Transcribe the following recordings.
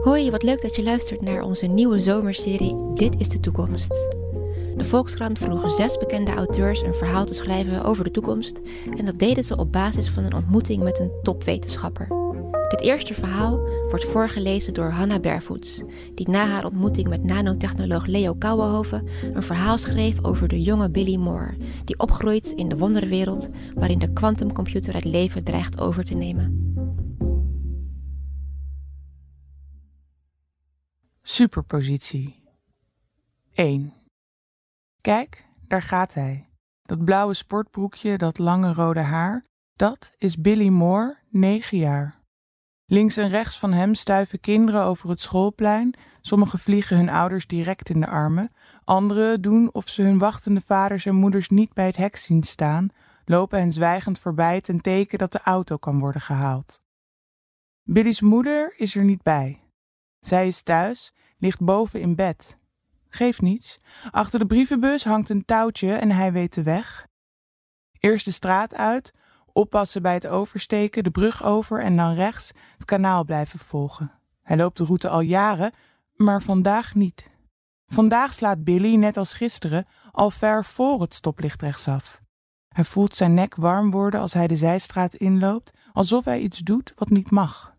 Hoi, wat leuk dat je luistert naar onze nieuwe zomerserie Dit is de toekomst. De Volkskrant vroeg zes bekende auteurs een verhaal te schrijven over de toekomst en dat deden ze op basis van een ontmoeting met een topwetenschapper. Dit eerste verhaal wordt voorgelezen door Hanna Bervoets, die na haar ontmoeting met nanotechnoloog Leo Kouwenhoven een verhaal schreef over de jonge Billy Moore, die opgroeit in de wonderwereld waarin de kwantumcomputer het leven dreigt over te nemen. Superpositie 1. Kijk, daar gaat hij. Dat blauwe sportbroekje, dat lange rode haar, dat is Billy Moore, 9 jaar. Links en rechts van hem stuiven kinderen over het schoolplein. Sommigen vliegen hun ouders direct in de armen. Anderen doen of ze hun wachtende vaders en moeders niet bij het hek zien staan, lopen hen zwijgend voorbij ten teken dat de auto kan worden gehaald. Billy's moeder is er niet bij. Zij is thuis, ligt boven in bed. Geeft niets. Achter de brievenbus hangt een touwtje en hij weet de weg. Eerst de straat uit, oppassen bij het oversteken, de brug over en dan rechts het kanaal blijven volgen. Hij loopt de route al jaren, maar vandaag niet. Vandaag slaat Billy, net als gisteren, al ver voor het stoplicht rechtsaf. Hij voelt zijn nek warm worden als hij de zijstraat inloopt, alsof hij iets doet wat niet mag.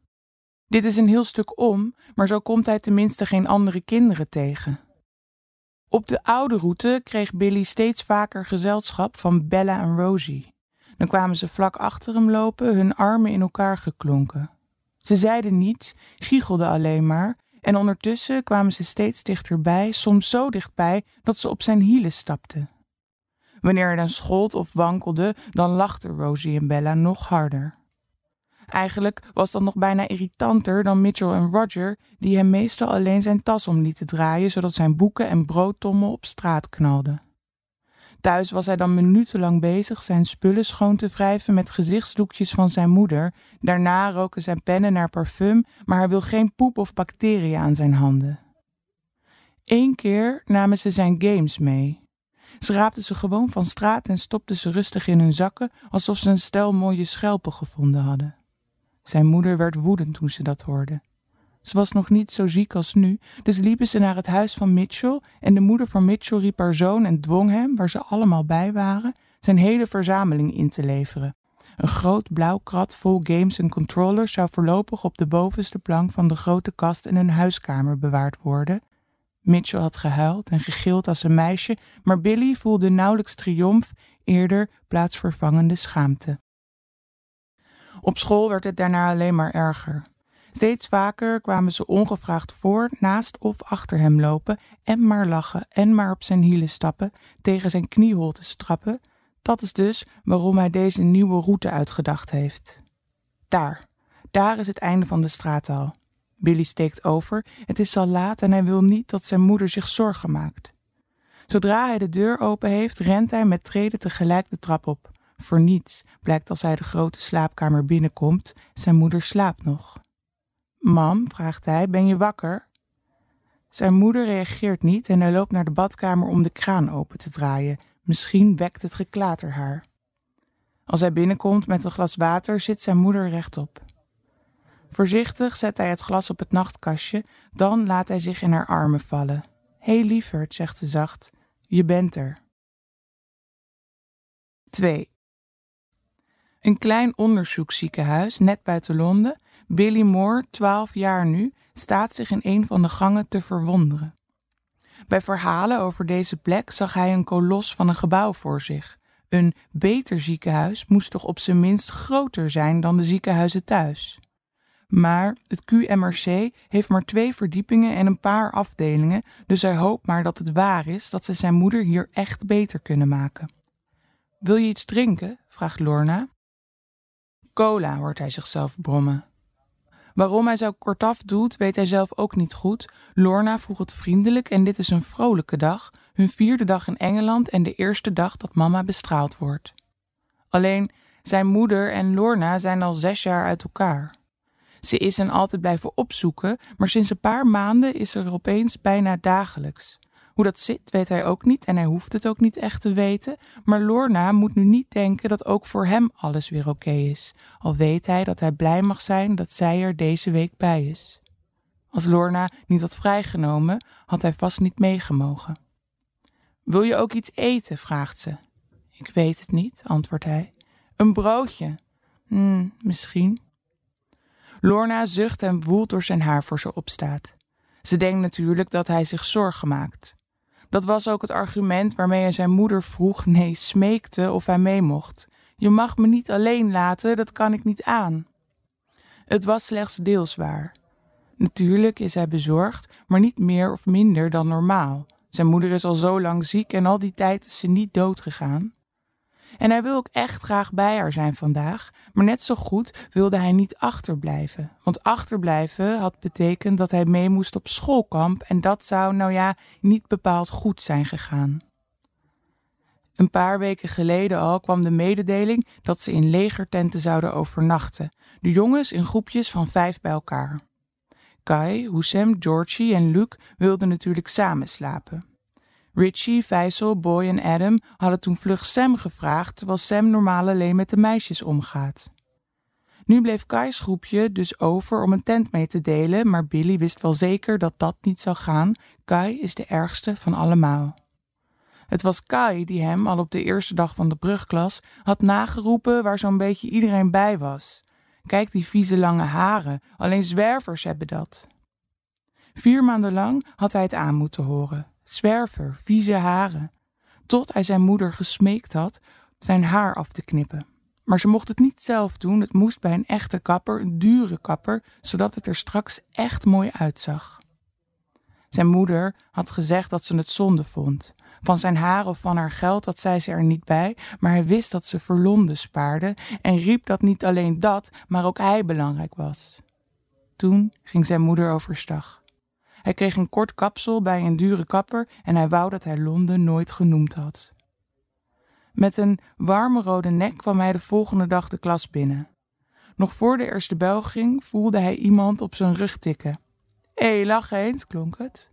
Dit is een heel stuk om, maar zo komt hij tenminste geen andere kinderen tegen. Op de oude route kreeg Billy steeds vaker gezelschap van Bella en Rosie. Dan kwamen ze vlak achter hem lopen, hun armen in elkaar geklonken. Ze zeiden niets, giechelden alleen maar, en ondertussen kwamen ze steeds dichterbij, soms zo dichtbij dat ze op zijn hielen stapten. Wanneer hij dan schold of wankelde, dan lachten Rosie en Bella nog harder. Eigenlijk was dat nog bijna irritanter dan Mitchell en Roger, die hem meestal alleen zijn tas om lieten draaien, zodat zijn boeken en broodtommel op straat knalden. Thuis was hij dan minutenlang bezig zijn spullen schoon te wrijven met gezichtsdoekjes van zijn moeder. Daarna roken zijn pennen naar parfum, maar hij wil geen poep of bacteriën aan zijn handen. Eén keer namen ze zijn games mee. Ze raapten ze gewoon van straat en stopten ze rustig in hun zakken, alsof ze een stel mooie schelpen gevonden hadden. Zijn moeder werd woedend toen ze dat hoorde. Ze was nog niet zo ziek als nu, dus liepen ze naar het huis van Mitchell en de moeder van Mitchell riep haar zoon en dwong hem, waar ze allemaal bij waren, zijn hele verzameling in te leveren. Een groot blauw krat vol games en controllers zou voorlopig op de bovenste plank van de grote kast in een huiskamer bewaard worden. Mitchell had gehuild en gegild als een meisje, maar Billy voelde nauwelijks triomf, eerder plaatsvervangende schaamte. Op school werd het daarna alleen maar erger. Steeds vaker kwamen ze ongevraagd voor, naast of achter hem lopen en maar lachen en maar op zijn hielen stappen, tegen zijn knieholte strappen. Dat is dus waarom hij deze nieuwe route uitgedacht heeft. Daar, daar is het einde van de straat al. Billy steekt over, het is al laat en hij wil niet dat zijn moeder zich zorgen maakt. Zodra hij de deur open heeft, rent hij met treden tegelijk de trap op. Voor niets blijkt als hij de grote slaapkamer binnenkomt, zijn moeder slaapt nog. Mam, vraagt hij, ben je wakker? Zijn moeder reageert niet en hij loopt naar de badkamer om de kraan open te draaien. Misschien wekt het geklater haar. Als hij binnenkomt met een glas water, zit zijn moeder rechtop. Voorzichtig zet hij het glas op het nachtkastje, dan laat hij zich in haar armen vallen. Hé hey, lieverd, zegt ze zacht, je bent er. 2. Een klein onderzoekziekenhuis net buiten Londen Billy Moore, 12 jaar nu, staat zich in een van de gangen te verwonderen. Bij verhalen over deze plek zag hij een kolos van een gebouw voor zich. Een beter ziekenhuis moest toch op zijn minst groter zijn dan de ziekenhuizen thuis. Maar het QMRC heeft maar twee verdiepingen en een paar afdelingen, dus hij hoopt maar dat het waar is dat ze zijn moeder hier echt beter kunnen maken. Wil je iets drinken? vraagt Lorna. Cola, hoort hij zichzelf brommen. Waarom hij zo kortaf doet, weet hij zelf ook niet goed. Lorna vroeg het vriendelijk en dit is een vrolijke dag, hun vierde dag in Engeland en de eerste dag dat mama bestraald wordt. Alleen zijn moeder en Lorna zijn al zes jaar uit elkaar. Ze is hen altijd blijven opzoeken, maar sinds een paar maanden is er opeens bijna dagelijks. Hoe dat zit, weet hij ook niet en hij hoeft het ook niet echt te weten. Maar Lorna moet nu niet denken dat ook voor hem alles weer oké is, al weet hij dat hij blij mag zijn dat zij er deze week bij is. Als Lorna niet had vrijgenomen, had hij vast niet meegemogen. Wil je ook iets eten? vraagt ze. Ik weet het niet, antwoordt hij. Een broodje? Hm, misschien. Lorna zucht en woelt door zijn haar voor ze opstaat. Ze denkt natuurlijk dat hij zich zorgen maakt. Dat was ook het argument waarmee hij zijn moeder vroeg, nee, smeekte of hij mee mocht. Je mag me niet alleen laten, dat kan ik niet aan. Het was slechts deels waar. Natuurlijk is hij bezorgd, maar niet meer of minder dan normaal. Zijn moeder is al zo lang ziek en al die tijd is ze niet doodgegaan. En hij wil ook echt graag bij haar zijn vandaag, maar net zo goed wilde hij niet achterblijven. Want achterblijven had betekend dat hij mee moest op schoolkamp en dat zou, nou ja, niet bepaald goed zijn gegaan. Een paar weken geleden al kwam de mededeling dat ze in legertenten zouden overnachten, de jongens in groepjes van vijf bij elkaar. Kai, Husem, Georgie en Luke wilden natuurlijk samen slapen. Richie, Faisal, Boy en Adam hadden toen vlug Sam gevraagd, terwijl Sam normaal alleen met de meisjes omgaat. Nu bleef Kai's groepje dus over om een tent mee te delen, maar Billy wist wel zeker dat dat niet zou gaan. Kai is de ergste van allemaal. Het was Kai die hem al op de eerste dag van de brugklas had nageroepen waar zo'n beetje iedereen bij was. Kijk die vieze lange haren, alleen zwervers hebben dat. Vier maanden lang had hij het aan moeten horen zwerver, vieze haren, tot hij zijn moeder gesmeekt had zijn haar af te knippen. Maar ze mocht het niet zelf doen, het moest bij een echte kapper, een dure kapper, zodat het er straks echt mooi uitzag. Zijn moeder had gezegd dat ze het zonde vond. Van zijn haar of van haar geld had zij ze er niet bij, maar hij wist dat ze verlonden spaarde en riep dat niet alleen dat, maar ook hij belangrijk was. Toen ging zijn moeder overstag. Hij kreeg een kort kapsel bij een dure kapper en hij wou dat hij Londen nooit genoemd had. Met een warme rode nek kwam hij de volgende dag de klas binnen. Nog voor de eerste bel ging, voelde hij iemand op zijn rug tikken. Hé, hey, lach eens, klonk het.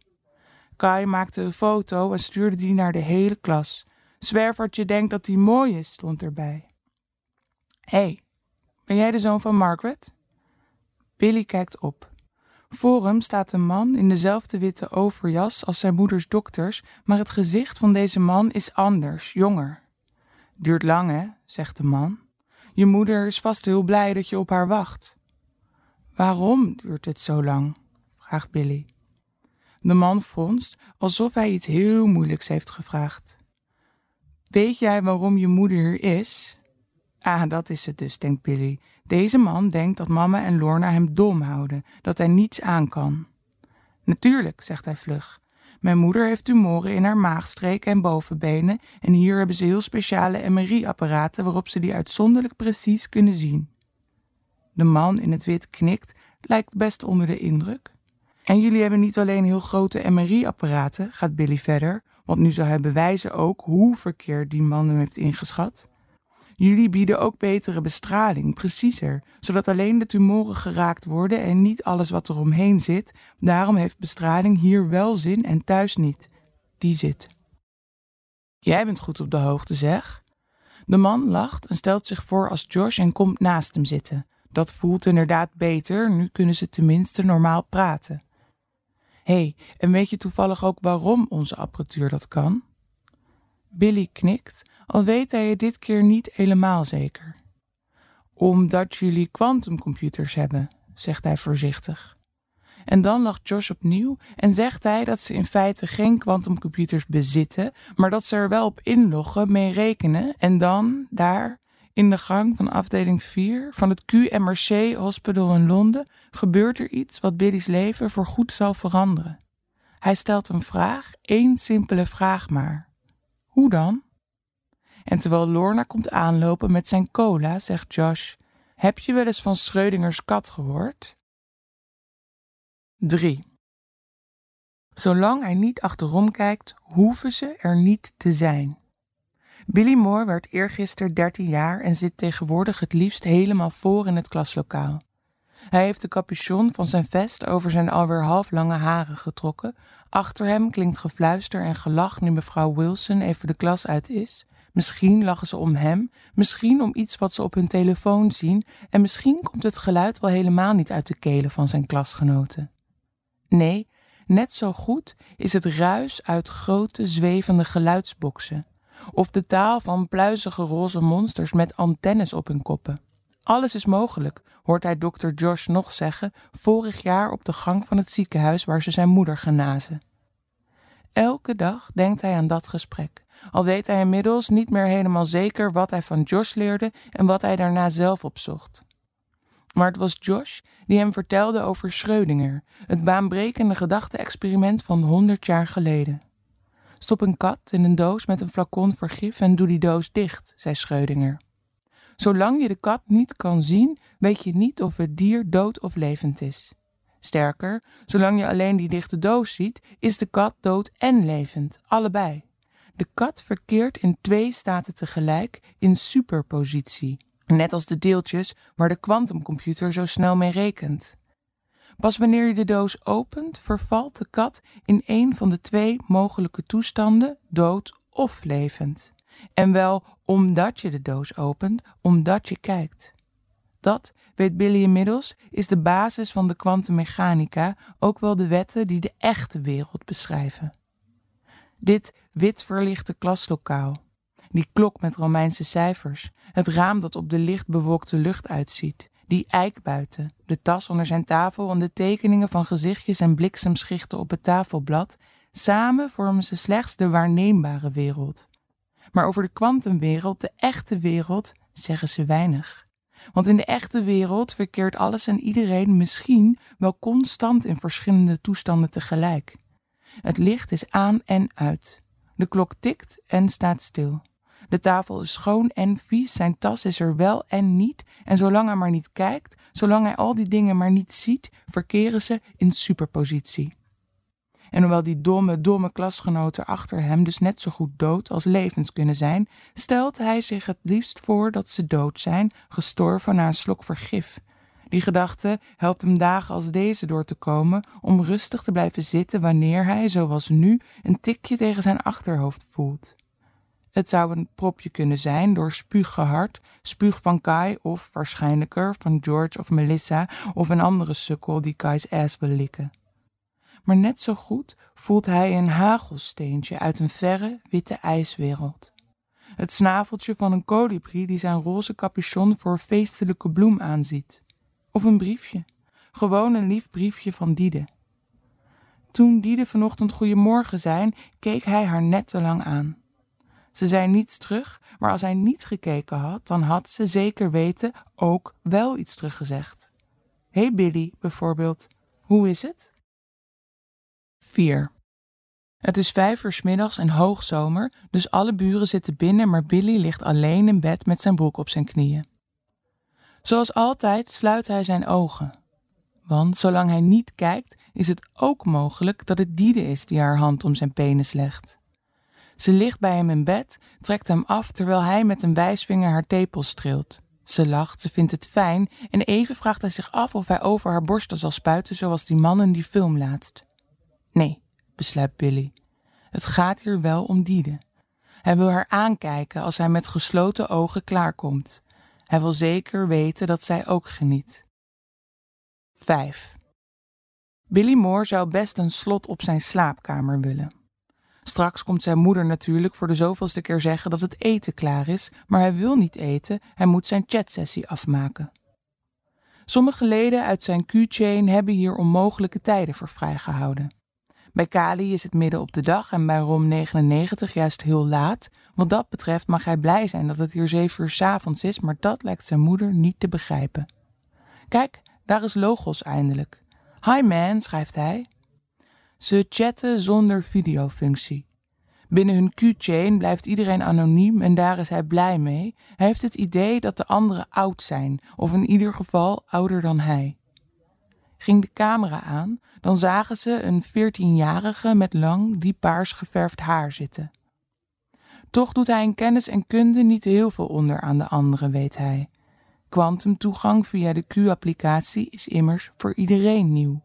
Kai maakte een foto en stuurde die naar de hele klas. Zwervertje denkt dat die mooi is, stond erbij. Hé, hey, ben jij de zoon van Margaret? Billy kijkt op. Voor hem staat een man in dezelfde witte overjas als zijn moeders dokters, maar het gezicht van deze man is anders, jonger. Duurt lang, hè? zegt de man. Je moeder is vast heel blij dat je op haar wacht. Waarom duurt het zo lang? vraagt Billy. De man fronst alsof hij iets heel moeilijks heeft gevraagd. Weet jij waarom je moeder hier is? Ah, dat is het dus, denkt Billy. Deze man denkt dat mama en Lorna hem dom houden, dat hij niets aan kan. Natuurlijk, zegt hij vlug. Mijn moeder heeft tumoren in haar maagstreken en bovenbenen en hier hebben ze heel speciale MRI-apparaten waarop ze die uitzonderlijk precies kunnen zien. De man in het wit knikt, lijkt best onder de indruk. En jullie hebben niet alleen heel grote MRI-apparaten, gaat Billy verder, want nu zal hij bewijzen ook hoe verkeerd die man hem heeft ingeschat. Jullie bieden ook betere bestraling, preciezer, zodat alleen de tumoren geraakt worden en niet alles wat er omheen zit. Daarom heeft bestraling hier wel zin en thuis niet. Die zit. Jij bent goed op de hoogte, zeg. De man lacht en stelt zich voor als Josh en komt naast hem zitten. Dat voelt inderdaad beter, nu kunnen ze tenminste normaal praten. Hé, hey, en weet je toevallig ook waarom onze apparatuur dat kan? Billy knikt al weet hij het dit keer niet helemaal zeker. Omdat jullie quantumcomputers hebben, zegt hij voorzichtig. En dan lacht Josh opnieuw en zegt hij dat ze in feite geen quantumcomputers bezitten, maar dat ze er wel op inloggen, mee rekenen en dan, daar, in de gang van afdeling 4 van het QMRC Hospital in Londen, gebeurt er iets wat Billy's leven voorgoed zal veranderen. Hij stelt een vraag, één simpele vraag maar. Hoe dan? En terwijl Lorna komt aanlopen met zijn cola, zegt Josh: Heb je wel eens van Schreudingers kat gehoord? 3. Zolang hij niet achterom kijkt, hoeven ze er niet te zijn. Billy Moore werd eergisteren 13 jaar en zit tegenwoordig het liefst helemaal voor in het klaslokaal. Hij heeft de capuchon van zijn vest over zijn alweer half lange haren getrokken. Achter hem klinkt gefluister en gelach nu mevrouw Wilson even de klas uit is. Misschien lachen ze om hem, misschien om iets wat ze op hun telefoon zien, en misschien komt het geluid wel helemaal niet uit de kelen van zijn klasgenoten. Nee, net zo goed is het ruis uit grote zwevende geluidsboksen. Of de taal van pluizige roze monsters met antennes op hun koppen. Alles is mogelijk, hoort hij dokter Josh nog zeggen, vorig jaar op de gang van het ziekenhuis waar ze zijn moeder genazen. Elke dag denkt hij aan dat gesprek, al weet hij inmiddels niet meer helemaal zeker wat hij van Josh leerde en wat hij daarna zelf opzocht. Maar het was Josh die hem vertelde over Schrödinger, het baanbrekende gedachte-experiment van honderd jaar geleden. Stop een kat in een doos met een flacon vergif en doe die doos dicht, zei Schrödinger. Zolang je de kat niet kan zien, weet je niet of het dier dood of levend is. Sterker, zolang je alleen die dichte doos ziet, is de kat dood en levend, allebei. De kat verkeert in twee staten tegelijk in superpositie, net als de deeltjes waar de kwantumcomputer zo snel mee rekent. Pas wanneer je de doos opent, vervalt de kat in een van de twee mogelijke toestanden, dood of levend. En wel omdat je de doos opent, omdat je kijkt. Dat, weet Billy inmiddels, is de basis van de kwantummechanica, ook wel de wetten die de echte wereld beschrijven. Dit wit verlichte klaslokaal, die klok met Romeinse cijfers, het raam dat op de lichtbewolkte lucht uitziet, die eik buiten, de tas onder zijn tafel en de tekeningen van gezichtjes en bliksemschichten op het tafelblad, samen vormen ze slechts de waarneembare wereld. Maar over de kwantumwereld, de echte wereld, zeggen ze weinig. Want in de echte wereld verkeert alles en iedereen misschien wel constant in verschillende toestanden tegelijk. Het licht is aan en uit. De klok tikt en staat stil. De tafel is schoon en vies, zijn tas is er wel en niet. En zolang hij maar niet kijkt, zolang hij al die dingen maar niet ziet, verkeren ze in superpositie. En hoewel die domme, domme klasgenoten achter hem dus net zo goed dood als levend kunnen zijn, stelt hij zich het liefst voor dat ze dood zijn, gestorven na een slok vergif. Die gedachte helpt hem dagen als deze door te komen, om rustig te blijven zitten wanneer hij, zoals nu, een tikje tegen zijn achterhoofd voelt. Het zou een propje kunnen zijn door spuug gehard, spuug van Kai of, waarschijnlijker, van George of Melissa of een andere sukkel die Kai's ass wil likken maar net zo goed voelt hij een hagelsteentje uit een verre, witte ijswereld. Het snaveltje van een kolibrie die zijn roze capuchon voor feestelijke bloem aanziet. Of een briefje, gewoon een lief briefje van Diede. Toen Diede vanochtend goeiemorgen zei, keek hij haar net te lang aan. Ze zei niets terug, maar als hij niet gekeken had, dan had ze zeker weten ook wel iets teruggezegd. Hey Billy, bijvoorbeeld, hoe is het? 4. Het is vijf uur middags en hoogzomer, dus alle buren zitten binnen, maar Billy ligt alleen in bed met zijn broek op zijn knieën. Zoals altijd sluit hij zijn ogen. Want zolang hij niet kijkt, is het ook mogelijk dat het Diede is die haar hand om zijn penis legt. Ze ligt bij hem in bed, trekt hem af terwijl hij met een wijsvinger haar tepel streelt. Ze lacht, ze vindt het fijn en even vraagt hij zich af of hij over haar borsten zal spuiten zoals die man in die film laatst. Nee, besluit Billy. Het gaat hier wel om Diede. Hij wil haar aankijken als hij met gesloten ogen klaarkomt. Hij wil zeker weten dat zij ook geniet. 5. Billy Moore zou best een slot op zijn slaapkamer willen. Straks komt zijn moeder natuurlijk voor de zoveelste keer zeggen dat het eten klaar is, maar hij wil niet eten, hij moet zijn chatsessie afmaken. Sommige leden uit zijn Q-chain hebben hier onmogelijke tijden voor vrijgehouden. Bij Kali is het midden op de dag en bij Rom 99 juist heel laat. Wat dat betreft mag hij blij zijn dat het hier zeven uur s avonds is, maar dat lijkt zijn moeder niet te begrijpen. Kijk, daar is Logos eindelijk. Hi man, schrijft hij. Ze chatten zonder videofunctie. Binnen hun Q-chain blijft iedereen anoniem en daar is hij blij mee. Hij heeft het idee dat de anderen oud zijn, of in ieder geval ouder dan hij. Ging de camera aan, dan zagen ze een veertienjarige met lang, diep paars geverfd haar zitten. Toch doet hij in kennis en kunde niet heel veel onder aan de anderen, weet hij. Quantumtoegang via de Q-applicatie is immers voor iedereen nieuw.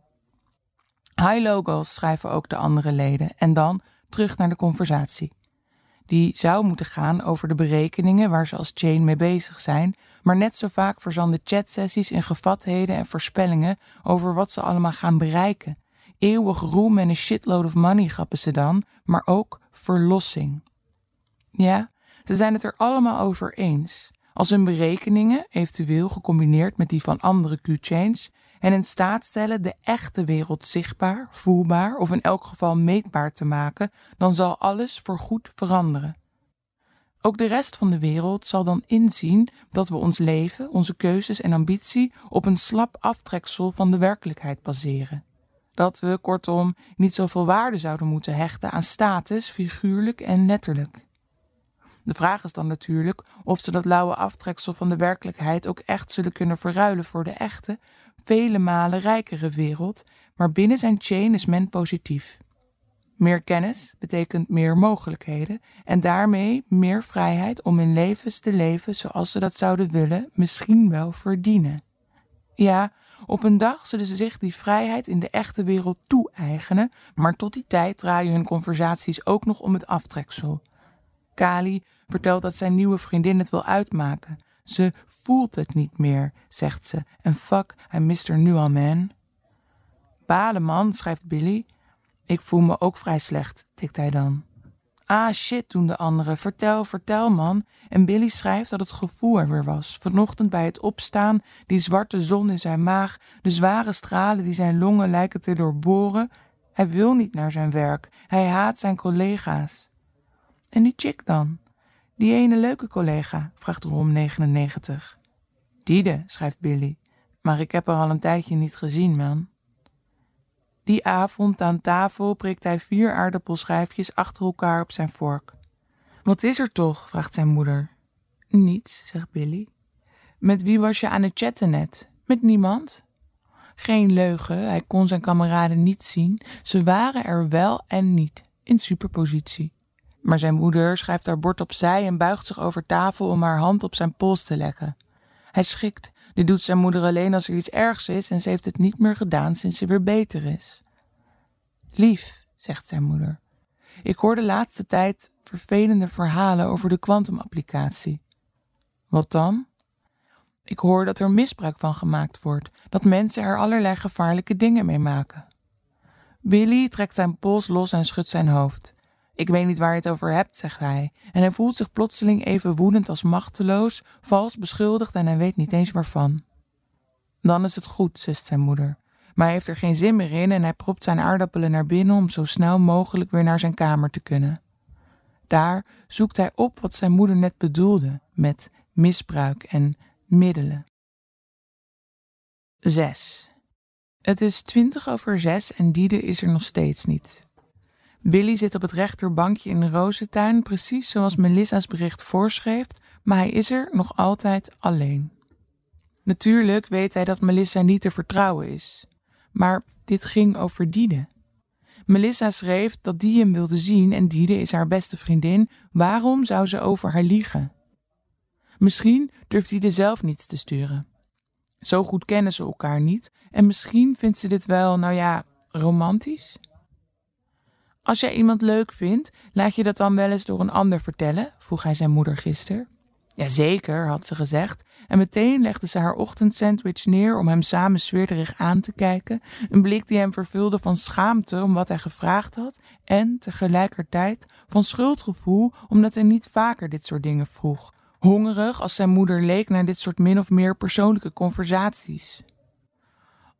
High logos schrijven ook de andere leden en dan terug naar de conversatie. Die zou moeten gaan over de berekeningen waar ze als chain mee bezig zijn, maar net zo vaak verzanden chatsessies in gevatheden en voorspellingen over wat ze allemaal gaan bereiken. Eeuwig roem en een shitload of money grappen ze dan, maar ook verlossing. Ja, ze zijn het er allemaal over eens. Als hun berekeningen, eventueel gecombineerd met die van andere Q-chains, hen in staat stellen de echte wereld zichtbaar, voelbaar of in elk geval meetbaar te maken, dan zal alles voorgoed veranderen. Ook de rest van de wereld zal dan inzien dat we ons leven, onze keuzes en ambitie op een slap aftreksel van de werkelijkheid baseren. Dat we, kortom, niet zoveel waarde zouden moeten hechten aan status, figuurlijk en letterlijk. De vraag is dan natuurlijk of ze dat lauwe aftreksel van de werkelijkheid ook echt zullen kunnen verruilen voor de echte, vele malen rijkere wereld, maar binnen zijn chain is men positief. Meer kennis betekent meer mogelijkheden en daarmee meer vrijheid om in levens te leven zoals ze dat zouden willen, misschien wel verdienen. Ja, op een dag zullen ze zich die vrijheid in de echte wereld toe-eigenen, maar tot die tijd draaien hun conversaties ook nog om het aftreksel. Kali vertelt dat zijn nieuwe vriendin het wil uitmaken. Ze voelt het niet meer, zegt ze, en fuck, hij mist er nu al, man. Balen, man, schrijft Billy. Ik voel me ook vrij slecht, tikt hij dan. Ah shit, doen de anderen. Vertel, vertel, man. En Billy schrijft dat het gevoel er weer was. Vanochtend bij het opstaan, die zwarte zon in zijn maag, de zware stralen die zijn longen lijken te doorboren. Hij wil niet naar zijn werk. Hij haat zijn collega's. En die chick dan? Die ene leuke collega, vraagt Rom 99. Diede, schrijft Billy. Maar ik heb haar al een tijdje niet gezien, man. Die avond aan tafel prikt hij vier aardappelschijfjes achter elkaar op zijn vork. Wat is er toch? vraagt zijn moeder. Niets, zegt Billy. Met wie was je aan het chatten net? Met niemand? Geen leugen, hij kon zijn kameraden niet zien. Ze waren er wel en niet, in superpositie. Maar zijn moeder schrijft haar bord opzij en buigt zich over tafel om haar hand op zijn pols te leggen. Hij schikt. Dit doet zijn moeder alleen als er iets ergs is en ze heeft het niet meer gedaan sinds ze weer beter is. Lief, zegt zijn moeder. Ik hoor de laatste tijd vervelende verhalen over de kwantumapplicatie. Wat dan? Ik hoor dat er misbruik van gemaakt wordt, dat mensen er allerlei gevaarlijke dingen mee maken. Billy trekt zijn pols los en schudt zijn hoofd. Ik weet niet waar je het over hebt, zegt hij, en hij voelt zich plotseling even woedend als machteloos, vals beschuldigd en hij weet niet eens waarvan. Dan is het goed, zust zijn moeder. Maar hij heeft er geen zin meer in en hij propt zijn aardappelen naar binnen om zo snel mogelijk weer naar zijn kamer te kunnen. Daar zoekt hij op wat zijn moeder net bedoelde met misbruik en middelen. 6. Het is twintig over zes en Diede is er nog steeds niet. Billy zit op het rechterbankje in de rozentuin, precies zoals Melissa's bericht voorschreef, maar hij is er nog altijd alleen. Natuurlijk weet hij dat Melissa niet te vertrouwen is. Maar dit ging over Diede. Melissa schreef dat die hem wilde zien en Diede is haar beste vriendin. Waarom zou ze over haar liegen? Misschien durft Diede zelf niets te sturen. Zo goed kennen ze elkaar niet en misschien vindt ze dit wel, nou ja, romantisch. Als jij iemand leuk vindt, laat je dat dan wel eens door een ander vertellen? vroeg hij zijn moeder gisteren. Jazeker, had ze gezegd, en meteen legde ze haar ochtendsandwich neer om hem samen zweerderig aan te kijken, een blik die hem vervulde van schaamte om wat hij gevraagd had en tegelijkertijd van schuldgevoel omdat hij niet vaker dit soort dingen vroeg, hongerig als zijn moeder leek naar dit soort min of meer persoonlijke conversaties.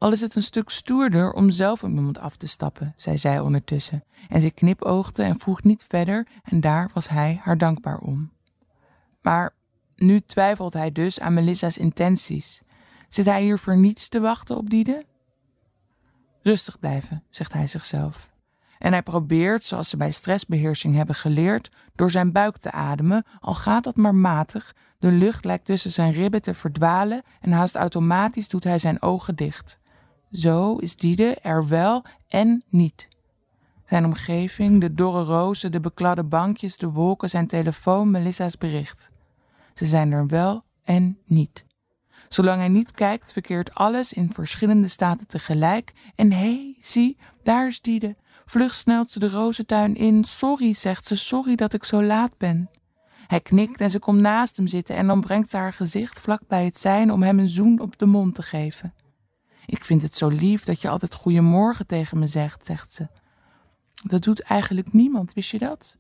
Al is het een stuk stoerder om zelf om iemand af te stappen, zei zij ondertussen, en ze knipoogde en vroeg niet verder en daar was hij haar dankbaar om. Maar nu twijfelt hij dus aan Melissa's intenties. Zit hij hier voor niets te wachten op Diede? Rustig blijven, zegt hij zichzelf. En hij probeert, zoals ze bij stressbeheersing hebben geleerd, door zijn buik te ademen, al gaat dat maar matig. De lucht lijkt tussen zijn ribben te verdwalen en haast automatisch doet hij zijn ogen dicht. Zo is Diede er wel en niet. Zijn omgeving, de dorre rozen, de bekladde bankjes, de wolken, zijn telefoon, Melissa's bericht. Ze zijn er wel en niet. Zolang hij niet kijkt, verkeert alles in verschillende staten tegelijk. En hé, hey, zie, daar is Diede. Vlug snelt ze de rozentuin in. Sorry, zegt ze, sorry dat ik zo laat ben. Hij knikt en ze komt naast hem zitten en dan brengt ze haar gezicht vlak bij het zijn om hem een zoen op de mond te geven. Ik vind het zo lief dat je altijd goeiemorgen tegen me zegt, zegt ze. Dat doet eigenlijk niemand, wist je dat?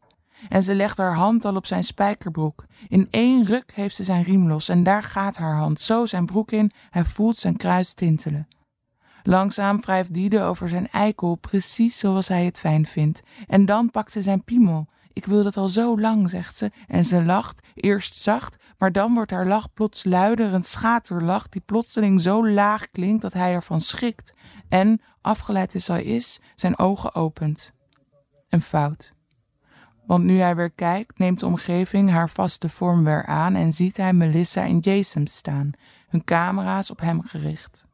En ze legt haar hand al op zijn spijkerbroek. In één ruk heeft ze zijn riem los en daar gaat haar hand zo zijn broek in. Hij voelt zijn kruis tintelen. Langzaam wrijft Diede over zijn eikel, precies zoals hij het fijn vindt. En dan pakt ze zijn piemel. Ik wil dat al zo lang, zegt ze, en ze lacht, eerst zacht, maar dan wordt haar lach plots luider, een schaterlach die plotseling zo laag klinkt dat hij ervan schrikt en, afgeleid als hij is, zijn ogen opent. Een fout. Want nu hij weer kijkt, neemt de omgeving haar vaste vorm weer aan en ziet hij Melissa en Jason staan, hun camera's op hem gericht.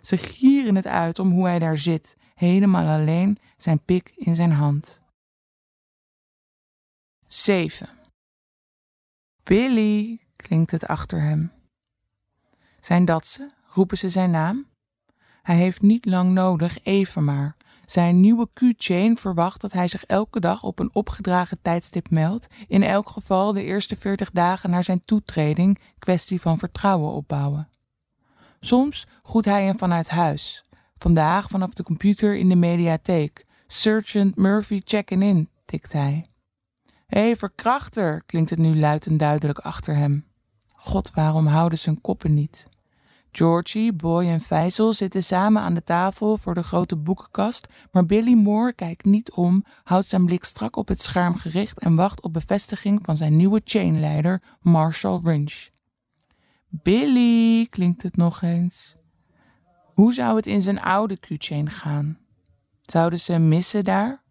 Ze gieren het uit om hoe hij daar zit, helemaal alleen, zijn pik in zijn hand. 7. Billy, klinkt het achter hem. Zijn dat ze? Roepen ze zijn naam? Hij heeft niet lang nodig, even maar. Zijn nieuwe Q-chain verwacht dat hij zich elke dag op een opgedragen tijdstip meldt, in elk geval de eerste 40 dagen na zijn toetreding, kwestie van vertrouwen opbouwen. Soms groet hij hem vanuit huis. Vandaag vanaf de computer in de mediatheek. Sergeant Murphy check-in in, tikt hij. Hé, hey, verkrachter, klinkt het nu luid en duidelijk achter hem. God, waarom houden ze hun koppen niet? Georgie, Boy en Faisal zitten samen aan de tafel voor de grote boekenkast, maar Billy Moore kijkt niet om, houdt zijn blik strak op het scherm gericht en wacht op bevestiging van zijn nieuwe chainleider, Marshall Wrench. Billy, klinkt het nog eens. Hoe zou het in zijn oude Q-chain gaan? Zouden ze hem missen daar?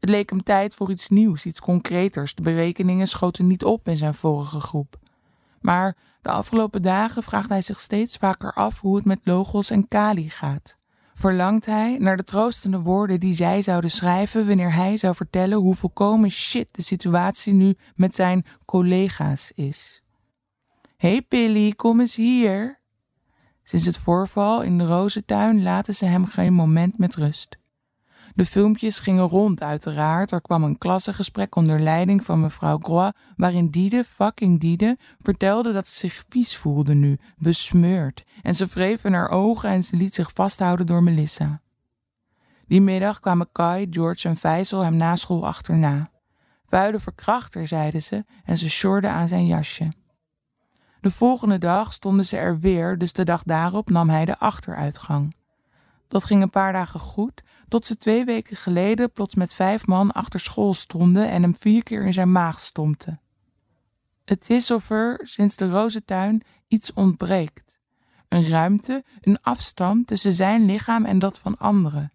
Het leek hem tijd voor iets nieuws, iets concreters. De berekeningen schoten niet op in zijn vorige groep. Maar de afgelopen dagen vraagt hij zich steeds vaker af hoe het met Logos en Kali gaat. Verlangt hij naar de troostende woorden die zij zouden schrijven wanneer hij zou vertellen hoe volkomen shit de situatie nu met zijn collega's is. Hey Billy, kom eens hier. Sinds het voorval in de rozentuin laten ze hem geen moment met rust. De filmpjes gingen rond, uiteraard. Er kwam een klassengesprek onder leiding van mevrouw Groix, waarin Diede, fucking Diede, vertelde dat ze zich vies voelde nu, besmeurd. En ze wreef in haar ogen en ze liet zich vasthouden door Melissa. Die middag kwamen Kai, George en Vijzel hem na school achterna. Vuile verkrachter, zeiden ze, en ze sjorden aan zijn jasje. De volgende dag stonden ze er weer, dus de dag daarop nam hij de achteruitgang. Dat ging een paar dagen goed, tot ze twee weken geleden plots met vijf man achter school stonden en hem vier keer in zijn maag stompten. Het is of er, sinds de rozentuin, iets ontbreekt. Een ruimte, een afstand tussen zijn lichaam en dat van anderen.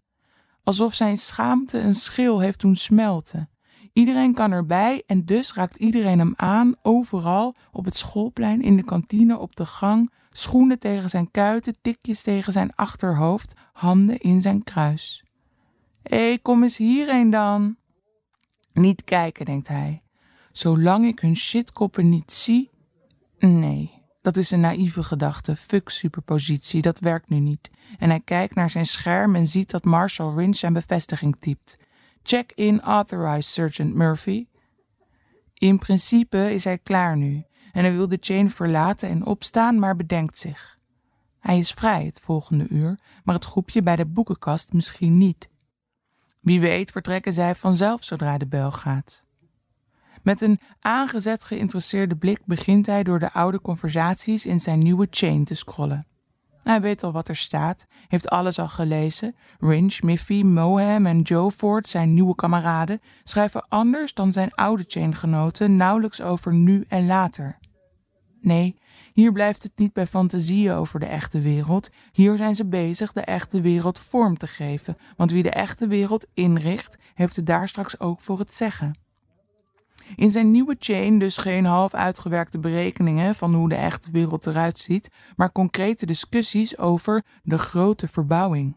Alsof zijn schaamte een schil heeft doen smelten. Iedereen kan erbij en dus raakt iedereen hem aan, overal, op het schoolplein, in de kantine, op de gang, schoenen tegen zijn kuiten, tikjes tegen zijn achterhoofd, handen in zijn kruis. Hé, kom eens hierheen dan. Niet kijken, denkt hij. Zolang ik hun shitkoppen niet zie. Nee, dat is een naïeve gedachte. Fuck superpositie, dat werkt nu niet. En hij kijkt naar zijn scherm en ziet dat Marshall Rinch zijn bevestiging typt. Check in authorized, Sergeant Murphy. In principe is hij klaar nu en hij wil de chain verlaten en opstaan, maar bedenkt zich. Hij is vrij het volgende uur, maar het groepje bij de boekenkast misschien niet. Wie weet vertrekken zij vanzelf zodra de bel gaat. Met een aangezet geïnteresseerde blik begint hij door de oude conversaties in zijn nieuwe chain te scrollen. Hij weet al wat er staat, heeft alles al gelezen. Rinch, Miffy, Moham en Joe Ford, zijn nieuwe kameraden, schrijven anders dan zijn oude chaingenoten nauwelijks over nu en later. Nee, hier blijft het niet bij fantasieën over de echte wereld. Hier zijn ze bezig de echte wereld vorm te geven. Want wie de echte wereld inricht, heeft het daar straks ook voor het zeggen. In zijn nieuwe chain dus geen half uitgewerkte berekeningen van hoe de echte wereld eruit ziet, maar concrete discussies over de grote verbouwing.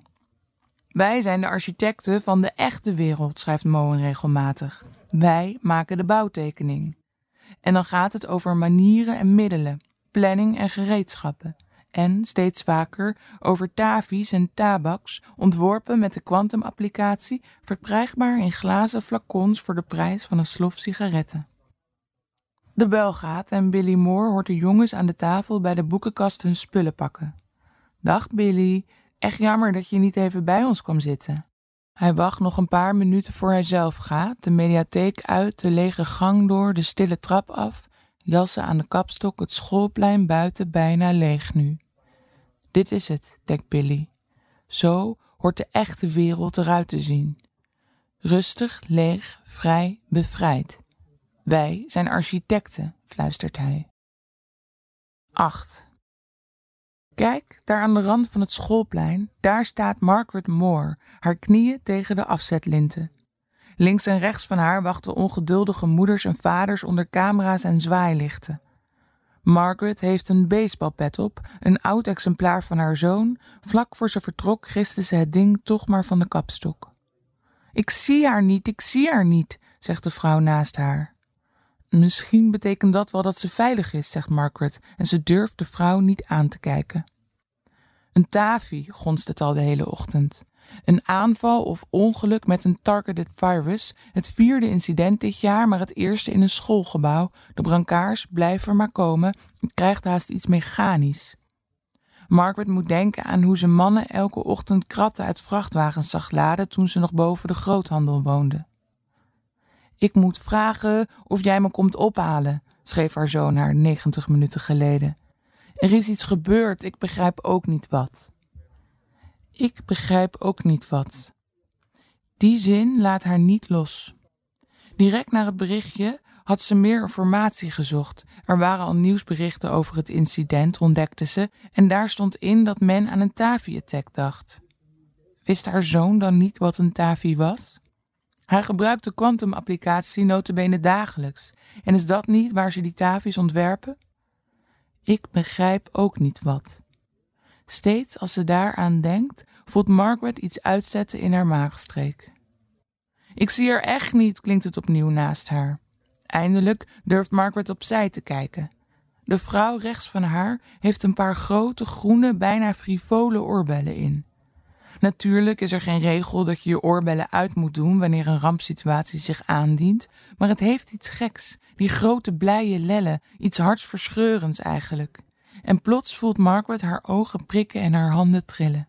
Wij zijn de architecten van de echte wereld, schrijft Moen regelmatig. Wij maken de bouwtekening. En dan gaat het over manieren en middelen, planning en gereedschappen. En steeds vaker over tafi's en tabaks, ontworpen met de kwantumapplicatie, verkrijgbaar in glazen flacons voor de prijs van een slof sigaretten. De bel gaat en Billy Moore hoort de jongens aan de tafel bij de boekenkast hun spullen pakken. Dag Billy, echt jammer dat je niet even bij ons kwam zitten. Hij wacht nog een paar minuten voor hij zelf gaat, de mediatheek uit, de lege gang door, de stille trap af, jassen aan de kapstok, het schoolplein buiten bijna leeg nu. Dit is het, denkt Billy. Zo hoort de echte wereld eruit te zien. Rustig, leeg, vrij, bevrijd. Wij zijn architecten, fluistert hij. 8. Kijk, daar aan de rand van het schoolplein, daar staat Margaret Moore, haar knieën tegen de afzetlinten. Links en rechts van haar wachten ongeduldige moeders en vaders onder camera's en zwaailichten. Margaret heeft een baseballpet op, een oud exemplaar van haar zoon. Vlak voor ze vertrok giste ze het ding toch maar van de kapstok. Ik zie haar niet, ik zie haar niet, zegt de vrouw naast haar. Misschien betekent dat wel dat ze veilig is, zegt Margaret, en ze durft de vrouw niet aan te kijken. Een tavi, gonst het al de hele ochtend. Een aanval of ongeluk met een targeted virus, het vierde incident dit jaar, maar het eerste in een schoolgebouw. De brancards blijven maar komen, het krijgt haast iets mechanisch. Margaret moet denken aan hoe ze mannen elke ochtend kratten uit vrachtwagens zag laden toen ze nog boven de groothandel woonde. Ik moet vragen of jij me komt ophalen, schreef haar zoon haar negentig minuten geleden. Er is iets gebeurd, ik begrijp ook niet wat. Ik begrijp ook niet wat. Die zin laat haar niet los. Direct na het berichtje had ze meer informatie gezocht. Er waren al nieuwsberichten over het incident, ontdekte ze, en daar stond in dat men aan een Tavi-attack dacht. Wist haar zoon dan niet wat een Tavi was? Hij gebruikt de quantum-applicatie notabene dagelijks. En is dat niet waar ze die Tavi's ontwerpen? Ik begrijp ook niet wat. Steeds als ze daaraan denkt, voelt Margaret iets uitzetten in haar maagstreek. Ik zie haar echt niet, klinkt het opnieuw naast haar. Eindelijk durft Margaret opzij te kijken. De vrouw rechts van haar heeft een paar grote, groene, bijna frivole oorbellen in. Natuurlijk is er geen regel dat je je oorbellen uit moet doen wanneer een rampsituatie zich aandient, maar het heeft iets geks, die grote blije lellen, iets hartsverscheurends eigenlijk. En plots voelt Margaret haar ogen prikken en haar handen trillen.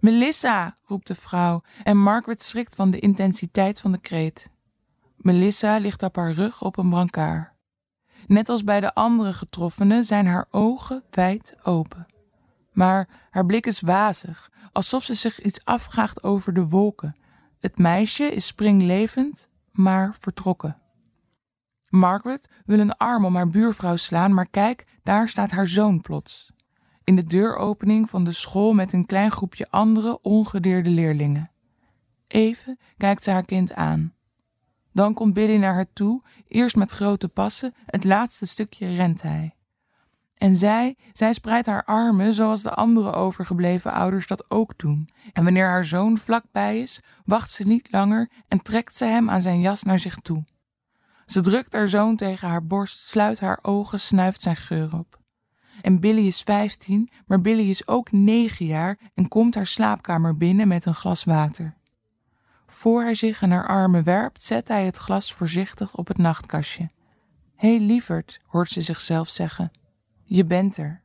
Melissa, roept de vrouw, en Margaret schrikt van de intensiteit van de kreet. Melissa ligt op haar rug op een brancard. Net als bij de andere getroffenen zijn haar ogen wijd open. Maar haar blik is wazig, alsof ze zich iets afvraagt over de wolken. Het meisje is springlevend, maar vertrokken. Margaret wil een arm om haar buurvrouw slaan, maar kijk, daar staat haar zoon plots. In de deuropening van de school met een klein groepje andere ongedeerde leerlingen. Even kijkt ze haar kind aan. Dan komt Billy naar haar toe, eerst met grote passen, het laatste stukje rent hij. En zij, zij spreidt haar armen zoals de andere overgebleven ouders dat ook doen. En wanneer haar zoon vlakbij is, wacht ze niet langer en trekt ze hem aan zijn jas naar zich toe. Ze drukt haar zoon tegen haar borst, sluit haar ogen, snuift zijn geur op. En Billy is vijftien, maar Billy is ook negen jaar en komt haar slaapkamer binnen met een glas water. Voor hij zich in haar armen werpt, zet hij het glas voorzichtig op het nachtkastje. Hé hey, lieverd, hoort ze zichzelf zeggen, je bent er.